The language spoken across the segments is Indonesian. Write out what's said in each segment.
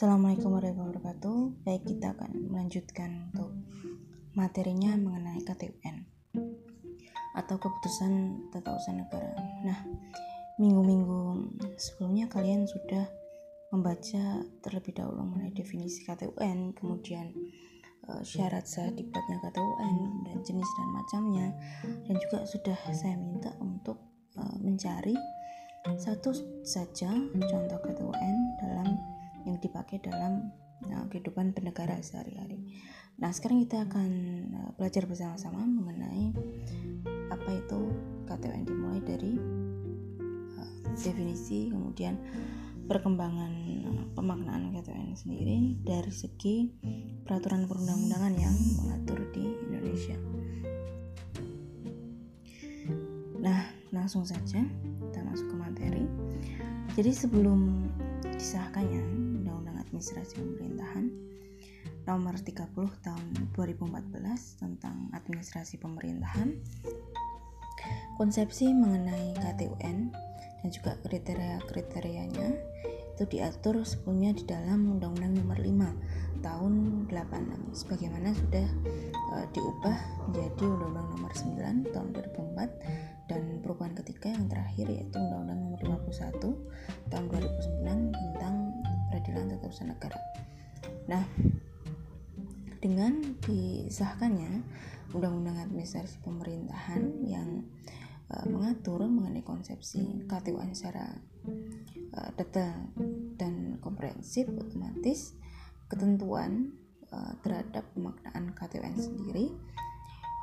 Assalamualaikum warahmatullahi wabarakatuh. Baik, kita akan melanjutkan untuk materinya mengenai KTUN atau keputusan tata usaha negara. Nah, minggu-minggu sebelumnya kalian sudah membaca terlebih dahulu mengenai definisi KTUN, kemudian uh, syarat sah dibuatnya KTUN dan jenis dan macamnya, dan juga sudah saya minta untuk uh, mencari satu saja contoh KTUN dalam yang dipakai dalam uh, kehidupan bernegara sehari-hari. Nah, sekarang kita akan uh, belajar bersama-sama mengenai apa itu KTUN dimulai dari uh, definisi, kemudian perkembangan pemaknaan KTUN sendiri dari segi peraturan perundang-undangan yang mengatur di Indonesia. Nah, langsung saja kita masuk ke materi. Jadi sebelum disahkannya Administrasi Pemerintahan nomor 30 tahun 2014 tentang administrasi pemerintahan konsepsi mengenai KTUN dan juga kriteria-kriterianya. Itu diatur sebelumnya di dalam Undang-Undang Nomor 5 tahun 86 sebagaimana sudah uh, diubah menjadi Undang-Undang Nomor 9 tahun 2004 dan perubahan ketiga yang terakhir yaitu Undang-Undang Nomor 51 tahun 2009 tentang peradilan tata usaha negara. Nah, dengan disahkannya Undang-Undang Administrasi Pemerintahan yang uh, mengatur mengenai konsepsi KTUN secara uh, detail dan komprehensif, otomatis ketentuan uh, terhadap pemaknaan KTUN sendiri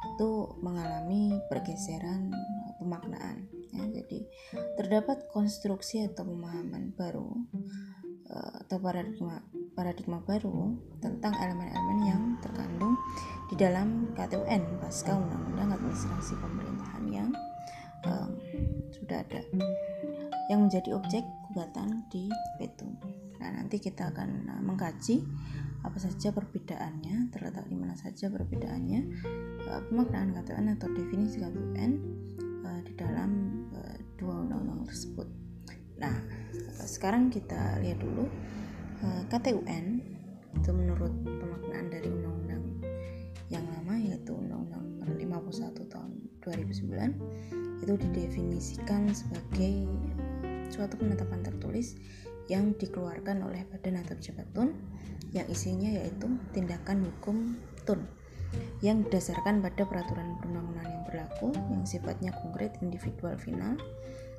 itu mengalami pergeseran pemaknaan. Ya, jadi terdapat konstruksi atau pemahaman baru Eh, atau paradigma paradigma baru tentang elemen-elemen yang terkandung di dalam KTUN pasca Undang-Undang Administrasi Pemerintahan yang um, sudah ada yang menjadi objek gugatan di Petung. Nah, nanti kita akan uh, mengkaji apa saja perbedaannya, terletak di mana saja perbedaannya, uh, pemaknaan KTUN atau definisi KTUN uh, di dalam uh, dua undang-undang tersebut. Nah, sekarang kita lihat dulu uh, eh, KTUN itu menurut pemaknaan dari undang-undang yang lama yaitu Undang-Undang Nomor 51 tahun 2009 itu didefinisikan sebagai suatu penetapan tertulis yang dikeluarkan oleh badan atau pejabat tun yang isinya yaitu tindakan hukum tun yang didasarkan pada peraturan perundang-undangan yang berlaku yang sifatnya konkret individual final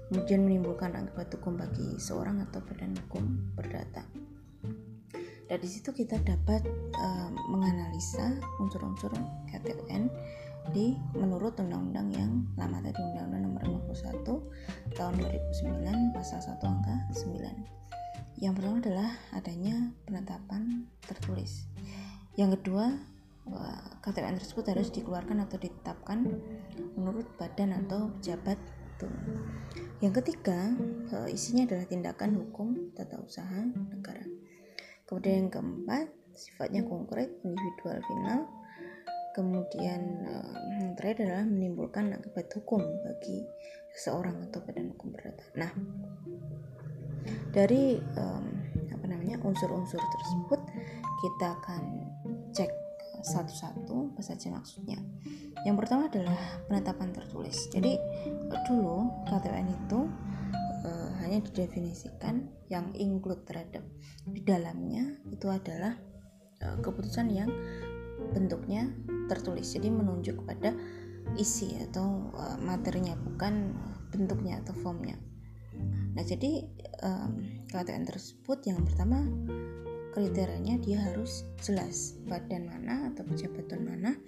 kemudian menimbulkan akibat hukum bagi seorang atau badan hukum perdata. Dan di situ kita dapat uh, menganalisa unsur-unsur KTUN di menurut undang-undang yang lama tadi undang-undang nomor 51 tahun 2009 pasal 1 angka 9. Yang pertama adalah adanya penetapan tertulis. Yang kedua KTUN tersebut harus dikeluarkan atau ditetapkan menurut badan atau pejabat. Yang ketiga, eh, isinya adalah tindakan hukum tata usaha negara. Kemudian yang keempat, sifatnya konkret, individual final. Kemudian eh, yang terakhir adalah menimbulkan akibat hukum bagi seseorang atau badan hukum perdata. Nah, dari um, apa namanya unsur-unsur tersebut kita akan cek satu-satu apa saja maksudnya. Yang pertama adalah penetapan tertulis. Jadi dulu KTN itu uh, hanya didefinisikan yang include terhadap di dalamnya itu adalah uh, keputusan yang bentuknya tertulis. Jadi menunjuk kepada isi atau uh, materinya bukan bentuknya atau formnya. Nah, jadi um, KTN tersebut yang pertama kriterianya dia harus jelas badan mana atau pejabatan mana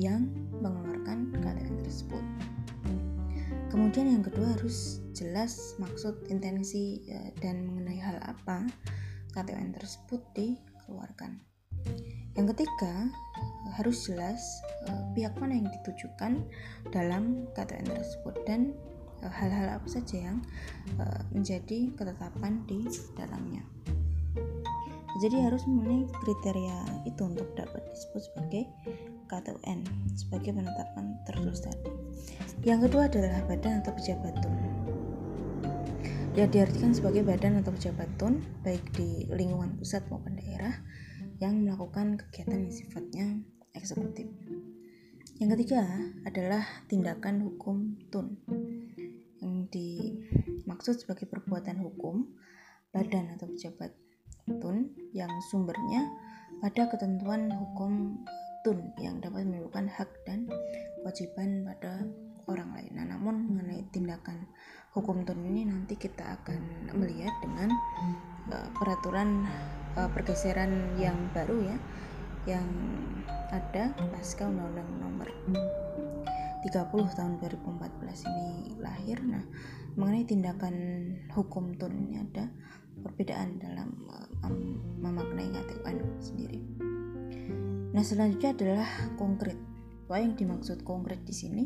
yang mengeluarkan KTN tersebut. Kemudian yang kedua harus jelas maksud, intensi ya, dan mengenai hal apa KTN tersebut dikeluarkan. Yang ketiga harus jelas uh, pihak mana yang ditujukan dalam KTN tersebut dan hal-hal apa saja yang uh, menjadi ketetapan di dalamnya. Jadi harus memenuhi kriteria itu untuk dapat disebut sebagai KTUN sebagai penetapan tertulis tadi. Yang kedua adalah badan atau pejabat tun ya diartikan sebagai badan atau pejabat tun baik di lingkungan pusat maupun daerah yang melakukan kegiatan yang sifatnya eksekutif. Yang ketiga adalah tindakan hukum tun. yang dimaksud sebagai perbuatan hukum badan atau pejabat tun yang sumbernya pada ketentuan hukum tun yang dapat menimbulkan hak dan kewajiban pada orang lain. Nah, namun mengenai tindakan hukum tun ini nanti kita akan melihat dengan uh, peraturan uh, pergeseran yang baru ya yang ada pasca Undang-Undang Nomor 30 tahun 2014 ini lahir. Nah, mengenai tindakan hukum tun ini ada perbedaan dalam uh, memaknai KTUN sendiri. Nah, selanjutnya adalah konkret bahwa yang dimaksud konkret di sini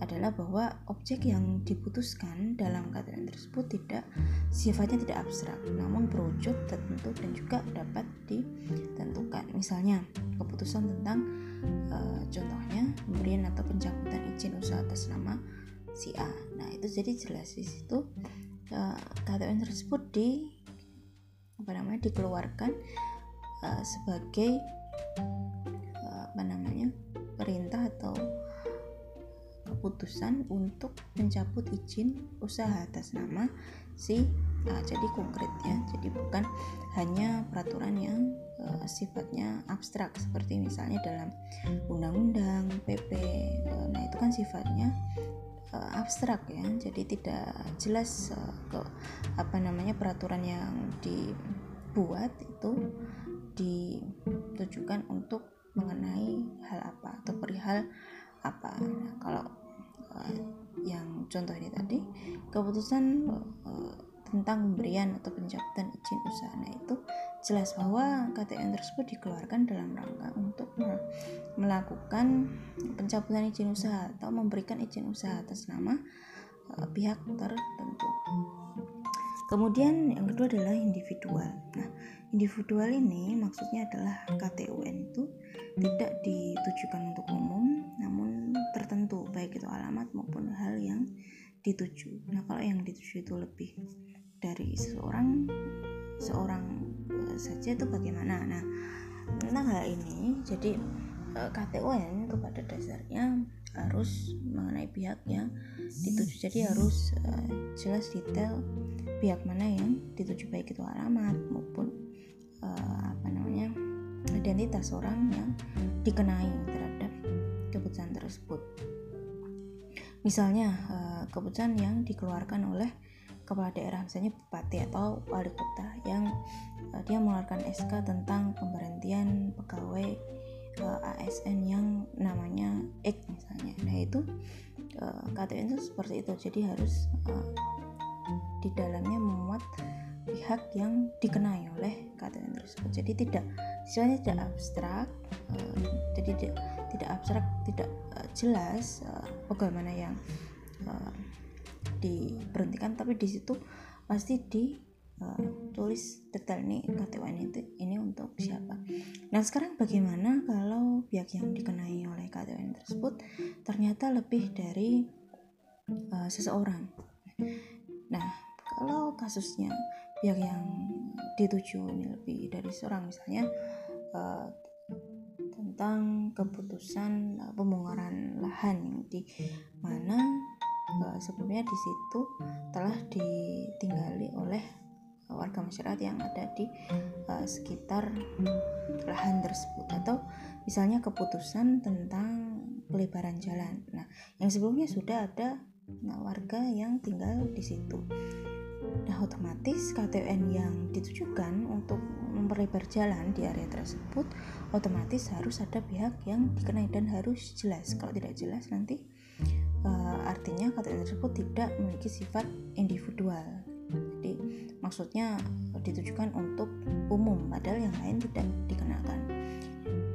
adalah bahwa objek yang diputuskan dalam kata tersebut tidak sifatnya tidak abstrak, namun berwujud tertentu dan juga dapat ditentukan. Misalnya, keputusan tentang uh, contohnya pemberian atau pencabutan izin usaha atas nama si A. Nah, itu jadi jelas di situ uh, tersebut di apa namanya dikeluarkan uh, sebagai uh, apa namanya perintah atau keputusan untuk mencabut izin usaha atas nama si A. Jadi konkret ya, jadi bukan hanya peraturan yang uh, sifatnya abstrak seperti misalnya dalam undang-undang, PP. Uh, nah itu kan sifatnya uh, abstrak ya, jadi tidak jelas uh, ke apa namanya peraturan yang dibuat itu ditujukan untuk mengenai hal apa atau perihal apa nah, kalau uh, yang contoh ini tadi keputusan uh, tentang pemberian atau pencabutan izin usaha. Nah itu jelas bahwa KTN tersebut dikeluarkan dalam rangka untuk melakukan pencabutan izin usaha atau memberikan izin usaha atas nama uh, pihak tertentu. Kemudian yang kedua adalah individual. Nah individual ini maksudnya adalah KTUN itu tidak ditujukan untuk umum namun tertentu baik itu alamat maupun hal yang dituju. Nah kalau yang dituju itu lebih dari seseorang seorang eh, saja itu bagaimana nah tentang hal ini jadi eh, KTUN itu pada dasarnya harus mengenai pihak yang dituju jadi harus uh, jelas detail pihak mana yang dituju baik itu alamat maupun apa namanya identitas orang yang dikenai terhadap keputusan tersebut. Misalnya keputusan yang dikeluarkan oleh kepala daerah misalnya bupati atau wali kota yang uh, dia mengeluarkan SK tentang pemberhentian pegawai uh, ASN yang namanya X misalnya. Nah itu uh, itu seperti itu. Jadi harus uh, di dalamnya memuat pihak yang dikenai oleh KTN tersebut. Jadi tidak istilahnya tidak abstrak, uh, jadi tidak, tidak abstrak, tidak uh, jelas uh, bagaimana yang uh, diberhentikan, tapi di situ pasti ditulis uh, detail nih KTN itu ini untuk siapa. Nah sekarang bagaimana kalau pihak yang dikenai oleh KTN tersebut ternyata lebih dari uh, seseorang. Nah kalau kasusnya pihak yang dituju ini lebih dari seorang misalnya uh, tentang keputusan uh, pembongkaran lahan di mana uh, sebelumnya di situ telah ditinggali oleh warga masyarakat yang ada di uh, sekitar lahan tersebut atau misalnya keputusan tentang pelebaran jalan. Nah, yang sebelumnya sudah ada nah, warga yang tinggal di situ. Nah, otomatis KTN yang ditujukan untuk memperlebar jalan di area tersebut otomatis harus ada pihak yang dikenai dan harus jelas. Kalau tidak jelas nanti uh, artinya KTN tersebut tidak memiliki sifat individual. Jadi maksudnya ditujukan untuk umum padahal yang lain tidak dikenakan.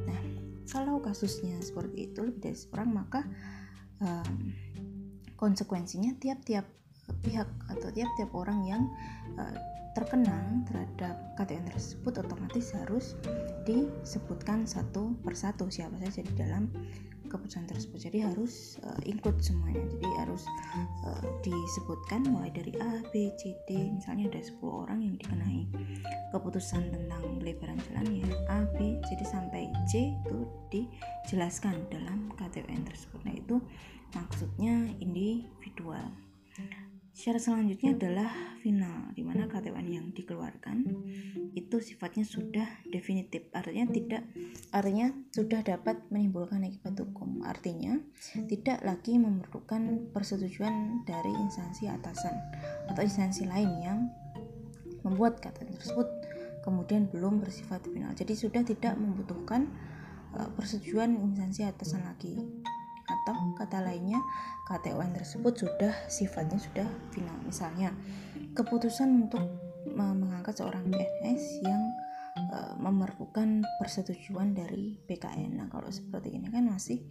Nah, kalau kasusnya seperti itu lebih dari seorang maka um, konsekuensinya tiap-tiap pihak atau tiap-tiap orang yang uh, terkena terhadap KTN tersebut otomatis harus disebutkan satu persatu siapa saja di dalam keputusan tersebut. Jadi harus uh, include semuanya. Jadi harus uh, disebutkan mulai dari A, B, C, D. Misalnya ada 10 orang yang dikenai keputusan tentang pelebaran jalan ya. A, B, jadi sampai C itu dijelaskan dalam KTUN tersebut. Nah itu maksudnya individual Syarat selanjutnya adalah final, di mana KTUN yang dikeluarkan itu sifatnya sudah definitif, artinya tidak, artinya sudah dapat menimbulkan akibat hukum. Artinya tidak lagi memerlukan persetujuan dari instansi atasan atau instansi lain yang membuat KTUN tersebut kemudian belum bersifat final. Jadi sudah tidak membutuhkan uh, persetujuan instansi atasan lagi atau kata lainnya KTUN tersebut sudah sifatnya sudah final misalnya keputusan untuk mengangkat seorang PNS yang uh, memerlukan persetujuan dari PKN. Nah, kalau seperti ini kan masih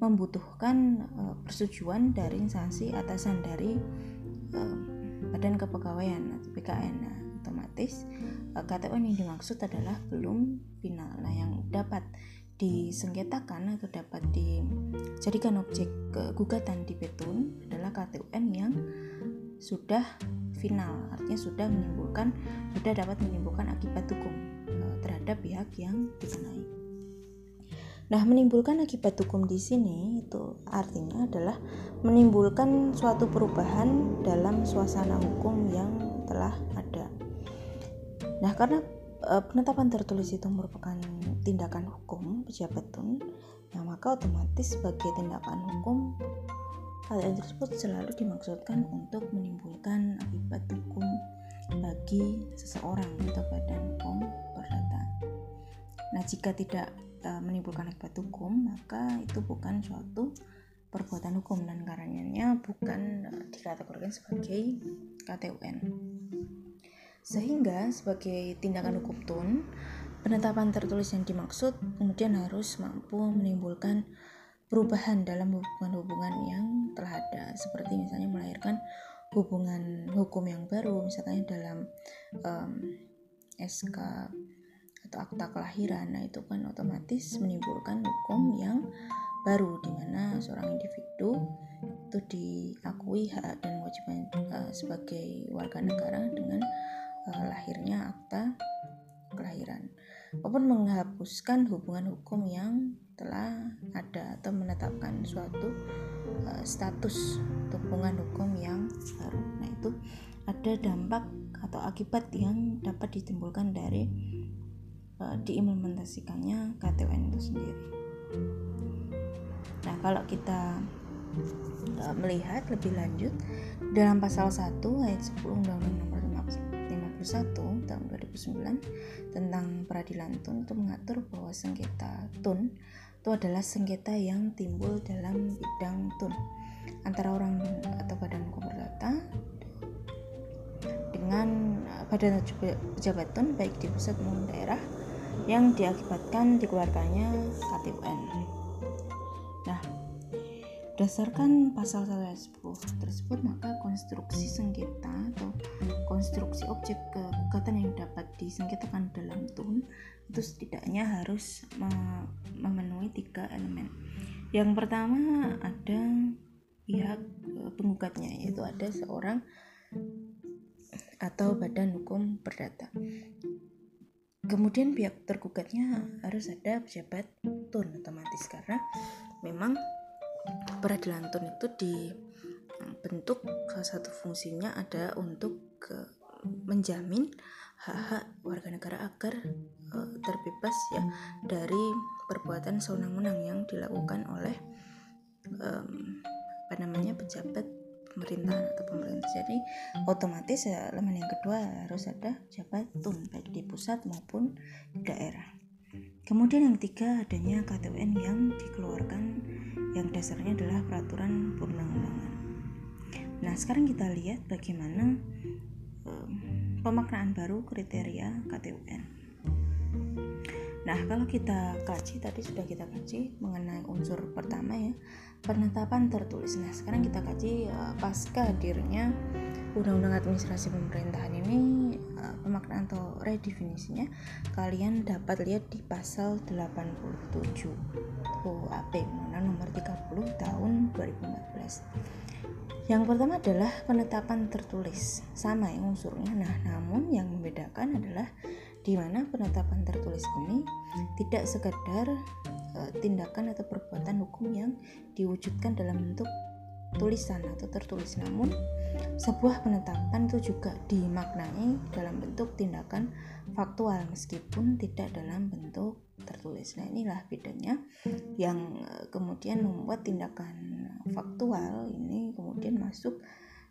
membutuhkan uh, persetujuan dari instansi atasan dari uh, Badan Kepegawaian atau PKN. Nah, otomatis KTUN yang dimaksud adalah belum final. Nah, yang dapat disengketakan atau dapat dijadikan objek gugatan di petun adalah KTUN yang sudah final artinya sudah menimbulkan sudah dapat menimbulkan akibat hukum eh, terhadap pihak yang dikenai. Nah, menimbulkan akibat hukum di sini itu artinya adalah menimbulkan suatu perubahan dalam suasana hukum yang telah ada. Nah, karena e, penetapan tertulis itu merupakan tindakan hukum pejabat tun nah maka otomatis sebagai tindakan hukum hal tersebut selalu dimaksudkan untuk menimbulkan akibat hukum bagi seseorang atau badan hukum perdata. Nah, jika tidak e, menimbulkan akibat hukum, maka itu bukan suatu perbuatan hukum dan karenanya bukan e, dikategorikan sebagai KTUN. Sehingga sebagai tindakan hukum tun, Penetapan tertulis yang dimaksud kemudian harus mampu menimbulkan perubahan dalam hubungan-hubungan yang telah ada. Seperti misalnya melahirkan hubungan hukum yang baru misalnya dalam um, SK atau akta kelahiran. Nah itu kan otomatis menimbulkan hukum yang baru di mana seorang individu itu diakui hak dan kewajiban uh, sebagai warga negara dengan lahirnya akta kelahiran maupun menghapuskan hubungan hukum yang telah ada atau menetapkan suatu uh, status hubungan hukum yang baru. Nah, itu ada dampak atau akibat yang dapat ditimbulkan dari uh, diimplementasikannya KTUN itu sendiri. Nah, kalau kita uh, melihat lebih lanjut dalam pasal 1 ayat 10 Undang-Undang Nomor 51 tahun 2009 tentang peradilan tun itu mengatur bahwa sengketa tun itu adalah sengketa yang timbul dalam bidang tun antara orang atau badan hukum perdata dengan badan pejabat tun baik di pusat maupun daerah yang diakibatkan dikeluarkannya KTUN. Berdasarkan pasal 110 tersebut, maka konstruksi sengketa atau konstruksi objek kegugatan yang dapat disengketakan dalam tun itu setidaknya harus memenuhi tiga elemen. Yang pertama ada pihak e, penggugatnya yaitu ada seorang atau badan hukum perdata. Kemudian pihak tergugatnya harus ada pejabat tun otomatis karena memang peradilan tun itu dibentuk salah satu fungsinya ada untuk ke, menjamin hak-hak warga negara agar uh, terbebas ya dari perbuatan sewenang-wenang yang dilakukan oleh um, apa namanya pejabat pemerintahan atau pemerintah. Jadi otomatis ya elemen yang kedua harus ada pejabat tun baik di pusat maupun di daerah Kemudian yang ketiga adanya KTUN yang dikeluarkan yang dasarnya adalah peraturan perundang-undangan. Nah, sekarang kita lihat bagaimana um, pemaknaan baru kriteria KTUN. Nah, kalau kita kaji tadi sudah kita kaji mengenai unsur pertama ya, penetapan tertulis. Nah, sekarang kita kaji uh, pasca hadirnya Undang-Undang Administrasi Pemerintahan ini pemaknaan atau redefinisinya kalian dapat lihat di pasal 87 UAP nomor 30 tahun 2014 yang pertama adalah penetapan tertulis sama yang unsurnya. Nah namun yang membedakan adalah di mana penetapan tertulis ini tidak sekedar uh, tindakan atau perbuatan hukum yang diwujudkan dalam bentuk tulisan atau tertulis. Namun sebuah penetapan itu juga dimaknai dalam bentuk tindakan faktual meskipun tidak dalam bentuk tertulis. Nah inilah bedanya yang eh, kemudian membuat tindakan faktual ini kemudian masuk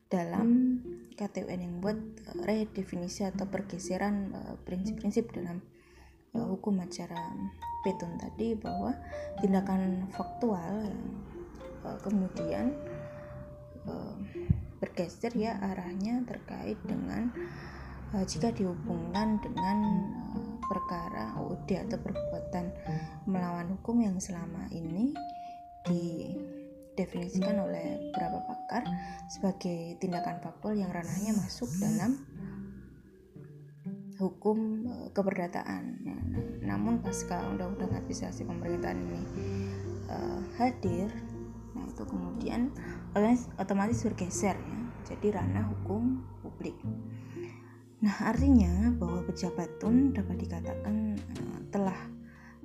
dalam KTUN yang buat uh, redefinisi atau pergeseran uh, prinsip-prinsip dalam hukum acara Petun tadi bahwa tindakan faktual kemudian uh, bergeser ya arahnya terkait dengan uh, jika dihubungkan dengan uh, perkara OD atau perbuatan melawan hukum yang selama ini di didefinisikan oleh beberapa pakar sebagai tindakan faktual yang ranahnya masuk dalam hukum keperdataan. Nah, namun pasca undang-undang administrasi pemerintahan ini uh, hadir, nah itu kemudian otomatis bergeser ya, jadi ranah hukum publik. Nah artinya bahwa pejabat tun dapat dikatakan uh, telah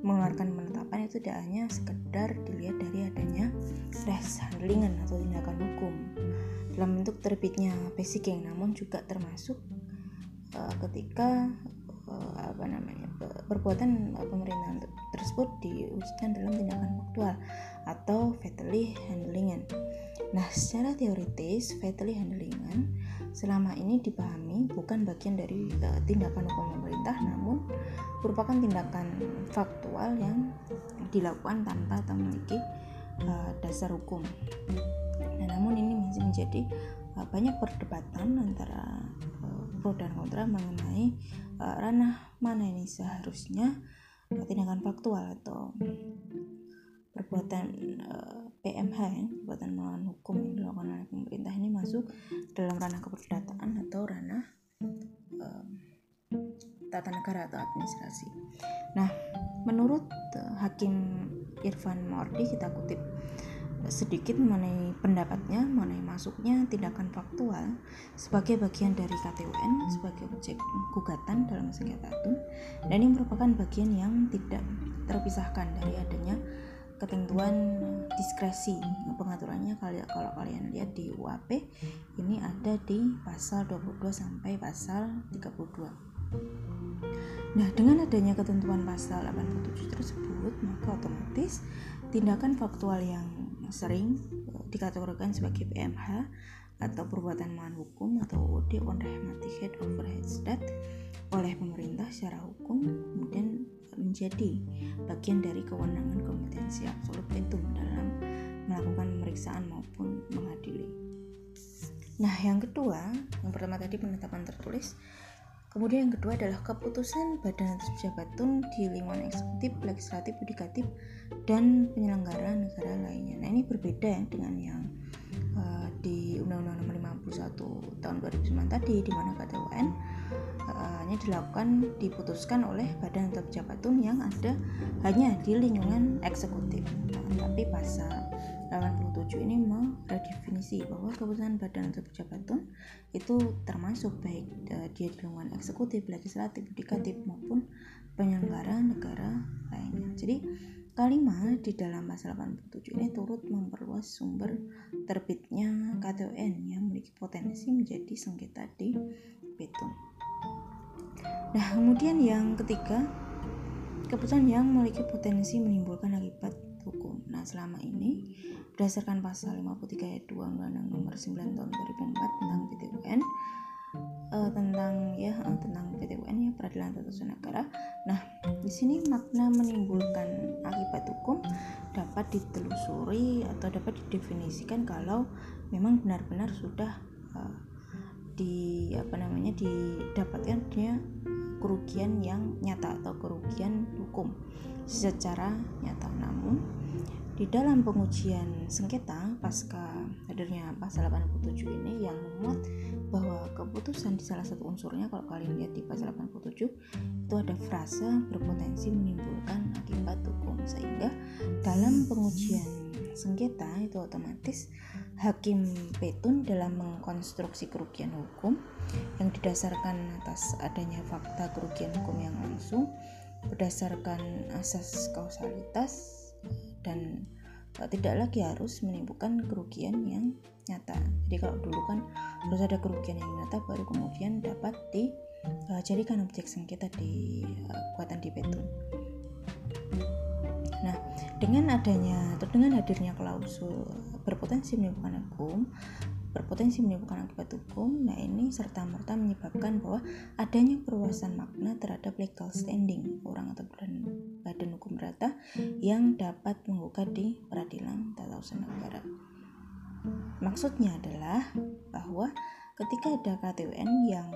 mengeluarkan penetapan itu tidak hanya sekedar dilihat dari adanya res handlingan atau tindakan hukum dalam bentuk terbitnya basic namun juga termasuk uh, ketika uh, apa namanya perbuatan pemerintahan tersebut diwujudkan dalam tindakan faktual atau fatally handlingan. Nah, secara teoritis fatally handlingan selama ini dipahami bukan bagian dari uh, tindakan hukum pemerintah namun merupakan tindakan faktual yang dilakukan tanpa memiliki uh, dasar hukum. Nah, namun ini masih menjadi uh, banyak perdebatan antara uh, pro dan kontra mengenai uh, ranah mana ini seharusnya tindakan faktual atau perbuatan uh, PMH ya, perbuatan melawan hukum yang dilakukan oleh pemerintah ini masuk dalam ranah keperdataan atau ranah uh, tata negara atau administrasi. Nah, menurut uh, Hakim Irfan Mordi kita kutip sedikit mengenai pendapatnya mengenai masuknya tindakan faktual sebagai bagian dari KTUN sebagai objek gugatan dalam sengketa dan ini merupakan bagian yang tidak terpisahkan dari adanya ketentuan diskresi. Pengaturannya kalau kalau kalian lihat di UAP ini ada di pasal 22 sampai pasal 32 Nah, dengan adanya ketentuan pasal 87 tersebut, maka otomatis tindakan faktual yang sering eh, dikategorikan sebagai PMH atau perbuatan melawan hukum atau OD on head over head state oleh pemerintah secara hukum kemudian menjadi bagian dari kewenangan kompetensi absolut itu dalam melakukan pemeriksaan maupun mengadili. Nah, yang kedua, yang pertama tadi penetapan tertulis, kemudian yang kedua adalah keputusan badan atas pejabatun di lingkungan eksekutif, legislatif, yudikatif, dan penyelenggara negara lainnya. Nah, ini berbeda ya dengan yang uh, di Undang-Undang Nomor 51 tahun 2009 tadi, di mana kata UN hanya dilakukan diputuskan oleh badan atau pejabatun yang ada hanya di lingkungan eksekutif. Nah, tapi pasal 87 ini meredefinisi bahwa keputusan badan atau pejabatun itu termasuk baik uh, dia di lingkungan eksekutif, legislatif, yudikatif maupun penyelenggara negara lainnya. Jadi kalimat di dalam pasal 87 ini turut memperluas sumber terbitnya KTUN yang memiliki potensi menjadi sengketa di petun. Nah, kemudian yang ketiga, keputusan yang memiliki potensi menimbulkan akibat hukum. Nah, selama ini berdasarkan pasal 53 ayat 2 Undang-Undang Nomor 9 Tahun 2004 tentang PTUN uh, tentang ya uh, tentang PTUN ya peradilan tata usaha negara. Nah, di sini makna menimbulkan akibat hukum dapat ditelusuri atau dapat didefinisikan kalau memang benar-benar sudah uh, di apa namanya didapatkan dia kerugian yang nyata atau kerugian hukum secara nyata. Namun di dalam pengujian sengketa pasca hadirnya pasal 87 ini yang memuat bahwa keputusan di salah satu unsurnya kalau kalian lihat di pasal 87 itu ada frase berpotensi menimbulkan akibat hukum sehingga dalam pengujian sengketa itu otomatis hakim petun dalam mengkonstruksi kerugian hukum yang didasarkan atas adanya fakta kerugian hukum yang langsung berdasarkan asas kausalitas dan tidak lagi harus menimbulkan kerugian yang nyata. Jadi kalau dulu kan harus ada kerugian yang nyata baru kemudian dapat dijadikan objek sengketa di kekuatan di petun. Nah, dengan adanya atau dengan hadirnya klausul berpotensi menimbulkan hukum, berpotensi menimbulkan akibat hukum. Nah, ini serta merta menyebabkan bahwa adanya perluasan makna terhadap legal standing orang atau badan, badan hukum rata yang dapat menggugat di peradilan tata usaha negara. Maksudnya adalah bahwa ketika ada KTUN yang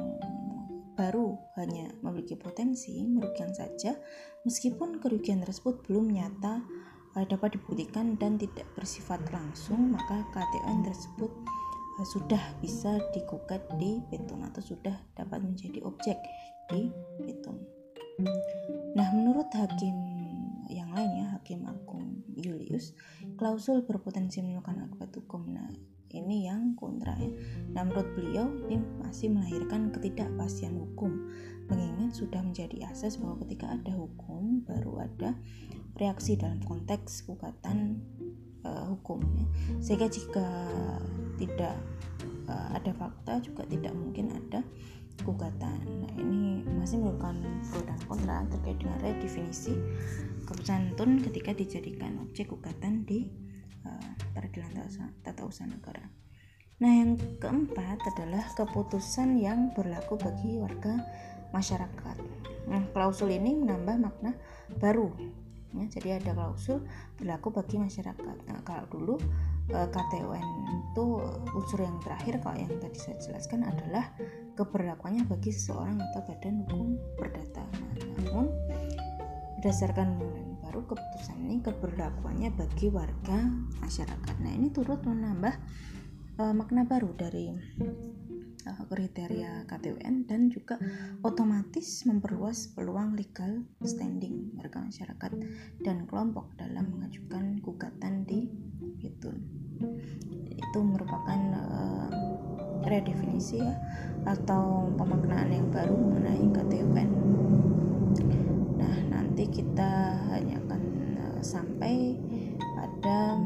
baru hanya memiliki potensi merugikan saja meskipun kerugian tersebut belum nyata eh, dapat dibuktikan dan tidak bersifat langsung maka KTUN tersebut sudah bisa digugat di petun atau sudah dapat menjadi objek di petun. Nah, menurut hakim yang lain ya, Hakim Agung Julius, klausul berpotensi menimbulkan akibat hukum. Nah, ini yang kontra ya. Nah, menurut beliau ini masih melahirkan ketidakpastian hukum. Mengingat sudah menjadi asas bahwa ketika ada hukum baru ada reaksi dalam konteks gugatan uh, hukum ya. sehingga jika tidak uh, ada fakta juga tidak mungkin ada gugatan. Nah ini masih merupakan pro dan kontra terkait dengan redefinisi keputusan tun ketika dijadikan objek gugatan di uh, peradilan tata usaha negara. Nah yang keempat adalah keputusan yang berlaku bagi warga masyarakat. Nah klausul ini menambah makna baru ya, jadi ada klausul berlaku bagi masyarakat. Nah kalau dulu e, KTUN itu unsur yang terakhir kalau yang tadi saya jelaskan adalah keberlakuannya bagi seseorang atau badan hukum perdata. Nah, namun berdasarkan yang baru keputusan ini keberlakuannya bagi warga masyarakat. Nah ini turut menambah e, makna baru dari uh, kriteria KTUN dan juga otomatis memperluas peluang legal standing warga masyarakat dan kelompok dalam mengajukan gugatan di itu. Itu merupakan uh, redefinisi ya atau pemaknaan yang baru mengenai KTUN nah nanti kita hanya akan uh, sampai pada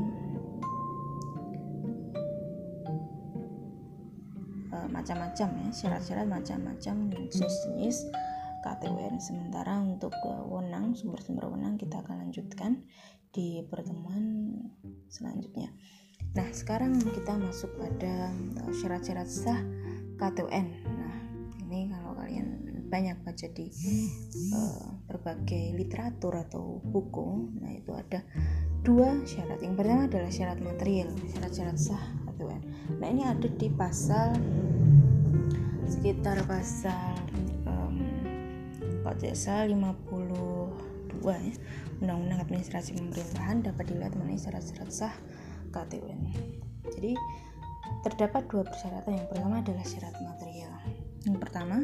macam-macam ya syarat-syarat macam-macam jenis-jenis KTWN sementara untuk wewenang sumber-sumber wewenang kita akan lanjutkan di pertemuan selanjutnya. Nah sekarang kita masuk pada uh, syarat-syarat sah KTWN nah ini kalau kalian banyak baca di uh, berbagai literatur atau buku nah itu ada dua syarat. Yang pertama adalah syarat material syarat-syarat sah KTWN nah ini ada di pasal sekitar pasal um, kalau tidak salah 52 ya. Undang-Undang Administrasi Pemerintahan dapat dilihat mengenai syarat-syarat sah KTUN jadi terdapat dua persyaratan. Yang pertama adalah syarat material. Yang pertama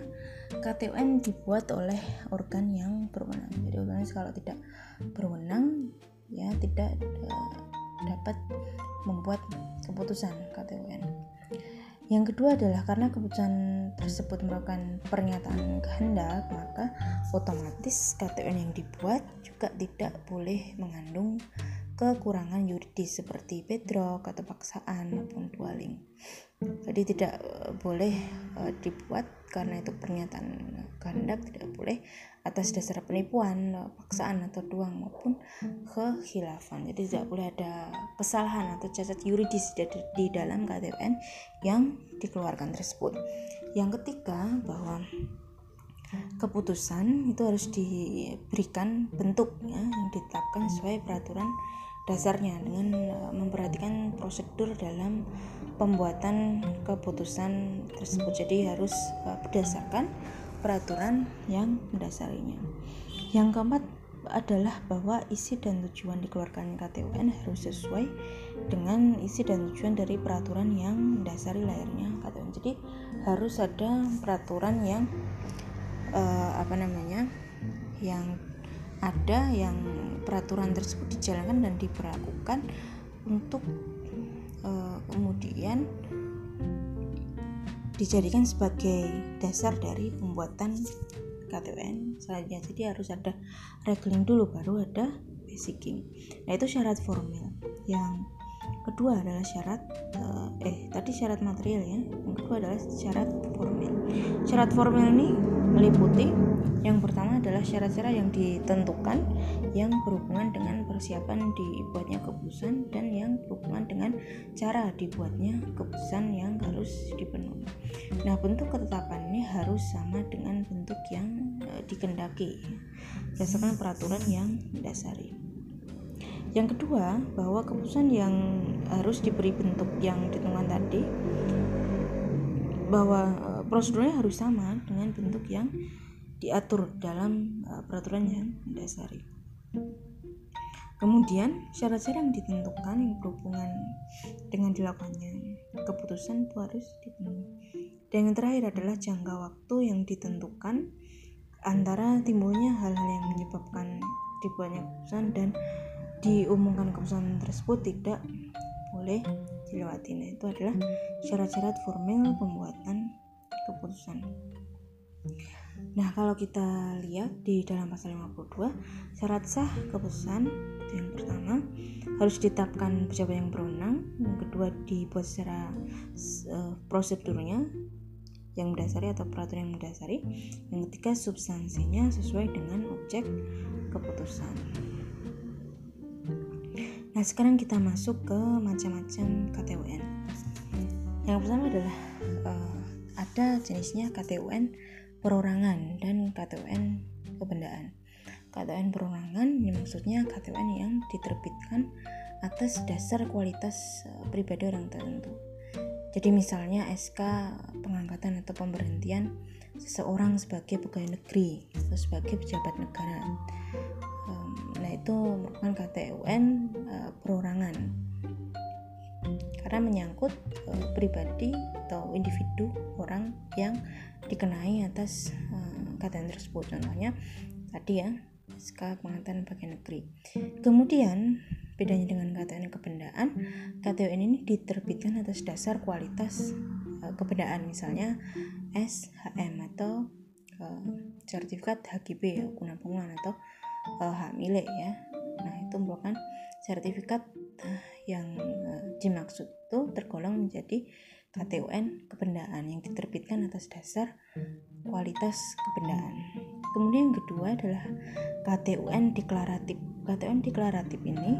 KTUN dibuat oleh organ yang berwenang. Jadi otomatis kalau tidak berwenang ya tidak uh, dapat membuat keputusan KTUN yang kedua adalah karena keputusan tersebut merupakan pernyataan kehendak, maka otomatis KTN yang dibuat juga tidak boleh mengandung kekurangan yuridis seperti bedrock atau paksaan maupun dwelling. Jadi tidak eh, boleh uh, dibuat karena itu pernyataan kehendak tidak boleh atas dasar penipuan, uh, paksaan atau duang maupun kehilafan. Jadi tidak boleh ada kesalahan atau cacat yuridis di, di dalam KTPN yang dikeluarkan tersebut. Yang ketiga bahwa keputusan itu harus diberikan bentuknya yang ditetapkan sesuai peraturan dasarnya dengan uh, memperhatikan prosedur dalam pembuatan keputusan tersebut jadi harus uh, berdasarkan peraturan yang mendasarinya yang keempat adalah bahwa isi dan tujuan dikeluarkan KTUN harus sesuai dengan isi dan tujuan dari peraturan yang mendasari layarnya KTUN. Jadi harus ada peraturan yang uh, apa namanya yang ada yang peraturan tersebut dijalankan dan diberlakukan untuk uh, kemudian dijadikan sebagai dasar dari pembuatan KTN saja jadi harus ada regling dulu baru ada basicing nah itu syarat formal yang kedua adalah syarat uh, eh tadi syarat material ya. Yang kedua adalah syarat formal syarat formal ini meliputi yang pertama adalah syarat-syarat yang ditentukan yang berhubungan dengan persiapan dibuatnya keputusan dan yang berhubungan dengan cara dibuatnya keputusan yang harus dipenuhi. Nah, bentuk ketetapan ini harus sama dengan bentuk yang e, dikendaki berdasarkan peraturan yang mendasari. Yang kedua, bahwa keputusan yang harus diberi bentuk yang ditentukan tadi bahwa e, prosedurnya harus sama dengan bentuk yang diatur dalam uh, peraturan yang mendasari. Kemudian syarat-syarat yang ditentukan yang berhubungan dengan dilakukannya keputusan itu harus dipenuhi. Dan yang terakhir adalah jangka waktu yang ditentukan antara timbulnya hal-hal yang menyebabkan dibuatnya keputusan dan diumumkan keputusan tersebut tidak boleh dilewati. Itu adalah syarat-syarat formal pembuatan keputusan. Nah, kalau kita lihat di dalam pasal 52, syarat sah keputusan yang pertama harus ditetapkan pejabat yang berwenang, yang kedua dibuat secara uh, prosedurnya yang mendasari atau peraturan yang mendasari, yang ketiga substansinya sesuai dengan objek keputusan. Nah, sekarang kita masuk ke macam-macam KTUN. Yang pertama adalah uh, ada jenisnya KTUN perorangan dan KTUN kebendaan. KTUN perorangan ini maksudnya KTUN yang diterbitkan atas dasar kualitas eh, pribadi orang tertentu. Jadi misalnya SK pengangkatan atau pemberhentian seseorang sebagai pegawai negeri atau sebagai pejabat negara. Itu merupakan KTUN eh, perorangan. Karena menyangkut uh, pribadi atau individu orang yang dikenai atas uh, KTN tersebut. Contohnya tadi ya SK pengangkatan bagian negeri. Kemudian bedanya dengan KTN kebendaan KTN ini diterbitkan atas dasar kualitas uh, kebendaan. Misalnya SHM atau sertifikat HGB ya bangunan atau uh, hak milik ya nah itu merupakan sertifikat yang uh, dimaksud itu tergolong menjadi KTUN kebendaan yang diterbitkan atas dasar kualitas kebendaan. Kemudian yang kedua adalah KTUN deklaratif. KTUN deklaratif ini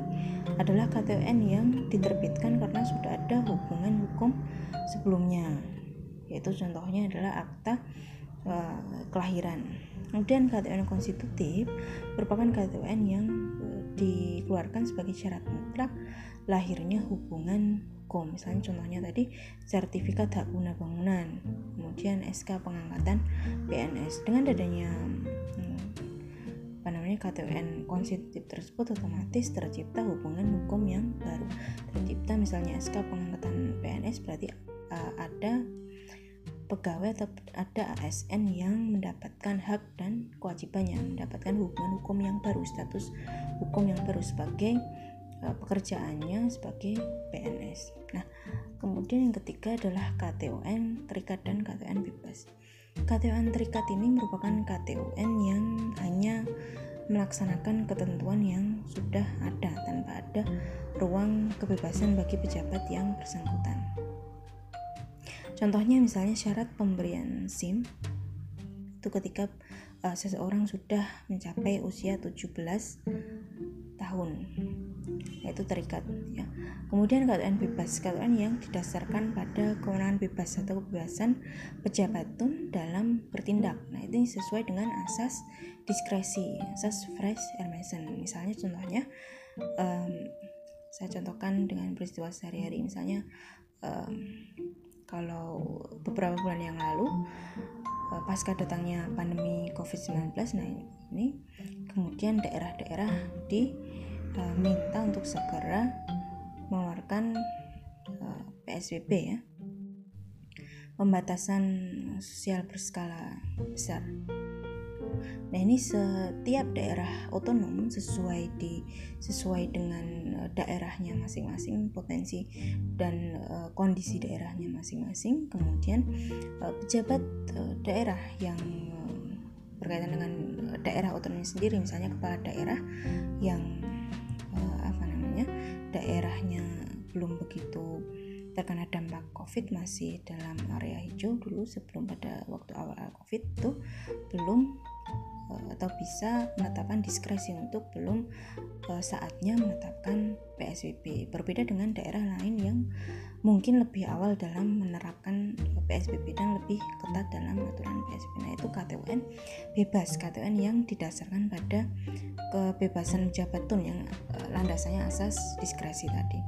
adalah KTUN yang diterbitkan karena sudah ada hubungan hukum sebelumnya. Yaitu contohnya adalah akta uh, kelahiran. Kemudian KTUN konstitutif merupakan KTUN yang uh, dikeluarkan sebagai syarat mutlak lahirnya hubungan hukum misalnya contohnya tadi sertifikat hak guna bangunan kemudian SK pengangkatan PNS dengan adanya hmm, apa namanya KTN konstitutif tersebut otomatis tercipta hubungan hukum yang baru. Tercipta misalnya SK pengangkatan PNS berarti uh, ada pegawai atau ada ASN yang mendapatkan hak dan kewajibannya mendapatkan hubungan hukum yang baru status hukum yang baru sebagai uh, pekerjaannya sebagai PNS. Nah, kemudian yang ketiga adalah KTUN terikat dan KTUN bebas. KTUN terikat ini merupakan KTUN yang hanya melaksanakan ketentuan yang sudah ada tanpa ada ruang kebebasan bagi pejabat yang bersangkutan. Contohnya misalnya syarat pemberian SIM itu ketika uh, seseorang sudah mencapai usia 17 tahun yaitu terikat ya. Kemudian KTN bebas, KTN yang didasarkan pada kewenangan bebas atau kebebasan pejabat tun dalam bertindak. Nah, ini sesuai dengan asas diskresi, asas fresh Hermesen. Misalnya contohnya um, saya contohkan dengan peristiwa sehari-hari misalnya um, kalau beberapa bulan yang lalu uh, pasca datangnya pandemi COVID-19 nah ini kemudian daerah-daerah di uh, minta untuk segera mengeluarkan eh, PSBB ya. pembatasan sosial berskala besar. Nah ini setiap daerah otonom sesuai di sesuai dengan eh, daerahnya masing-masing potensi dan uh, kondisi daerahnya masing-masing. Kemudian uh, pejabat uh, daerah yang berkaitan dengan daerah otonom sendiri, misalnya kepala daerah yang uh, apa namanya daerahnya belum begitu terkena dampak COVID masih dalam area hijau dulu sebelum pada waktu awal COVID itu belum atau bisa menetapkan diskresi untuk belum uh, saatnya menetapkan PSBB. Berbeda dengan daerah lain yang mungkin lebih awal dalam menerapkan PSBB dan lebih ketat dalam aturan PSBB. Nah, itu KTUN bebas, KTUN yang didasarkan pada kebebasan tun yang landasannya asas diskresi tadi.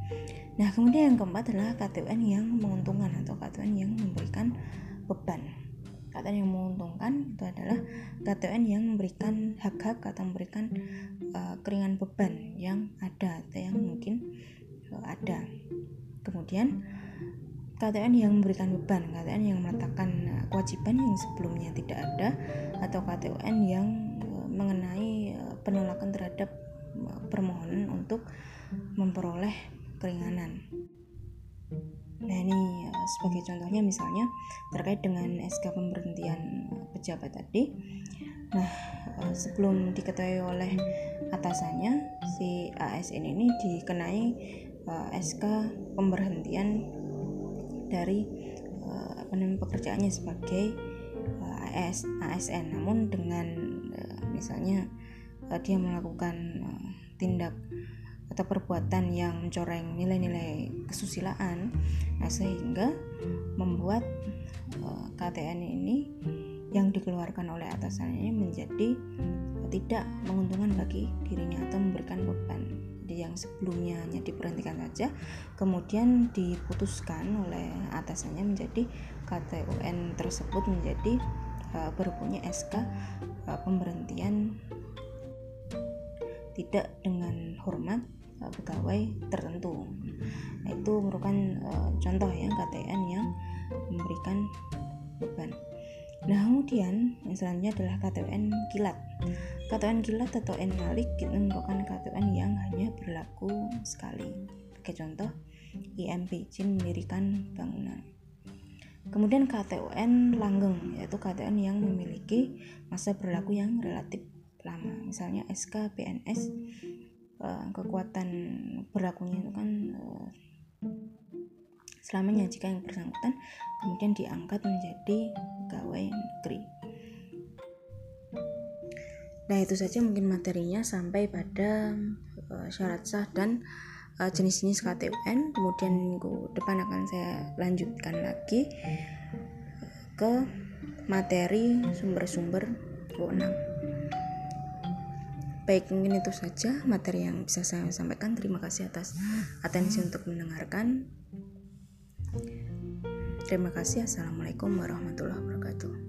Nah, kemudian yang keempat adalah KTUN yang menguntungkan atau KTUN yang memberikan beban KTN yang menguntungkan itu adalah KTN yang memberikan hak-hak atau memberikan uh, keringan beban yang ada atau yang mungkin uh, ada. Kemudian KTN yang memberikan beban, KTN yang meletakkan uh, kewajiban yang sebelumnya tidak ada atau KTN yang uh, mengenai uh, penolakan terhadap uh, permohonan untuk memperoleh keringanan. Nah ini uh, sebagai contohnya misalnya terkait dengan SK pemberhentian pejabat tadi. Nah uh, sebelum diketahui oleh atasannya si ASN ini dikenai SK pemberhentian dari pekerjaannya sebagai AS, ASN. Namun dengan misalnya dia melakukan tindak atau perbuatan yang mencoreng nilai-nilai kesusilaan. Nah sehingga membuat uh, eh, KTN ini yang dikeluarkan oleh atasannya menjadi tidak menguntungkan bagi dirinya atau memberikan beban jadi yang sebelumnya hanya diberhentikan saja kemudian diputuskan oleh atasannya menjadi KTUN tersebut menjadi uh, SK uh, pemberhentian tidak dengan hormat pegawai tertentu. Nah, itu merupakan uh, contoh ya KTN yang memberikan beban. Nah, kemudian yang selanjutnya adalah KTN kilat. KTN kilat atau N malik itu merupakan KTN yang hanya berlaku sekali. Sebagai contoh, IMP izin mendirikan bangunan. Kemudian KTN langgeng yaitu KTN yang memiliki masa berlaku yang relatif lama misalnya SK PNS uh, eh, kekuatan berlakunya itu kan uh, selamanya. Jika yang bersangkutan kemudian diangkat menjadi pegawai negeri. Nah itu saja mungkin materinya sampai pada uh, syarat sah dan uh, jenis-jenis KTUN kemudian minggu depan akan saya lanjutkan lagi ke materi sumber-sumber wewenang Baik, mungkin itu saja materi yang bisa saya sampaikan. Terima kasih atas atensi untuk mendengarkan. Terima kasih. Assalamualaikum warahmatullahi wabarakatuh.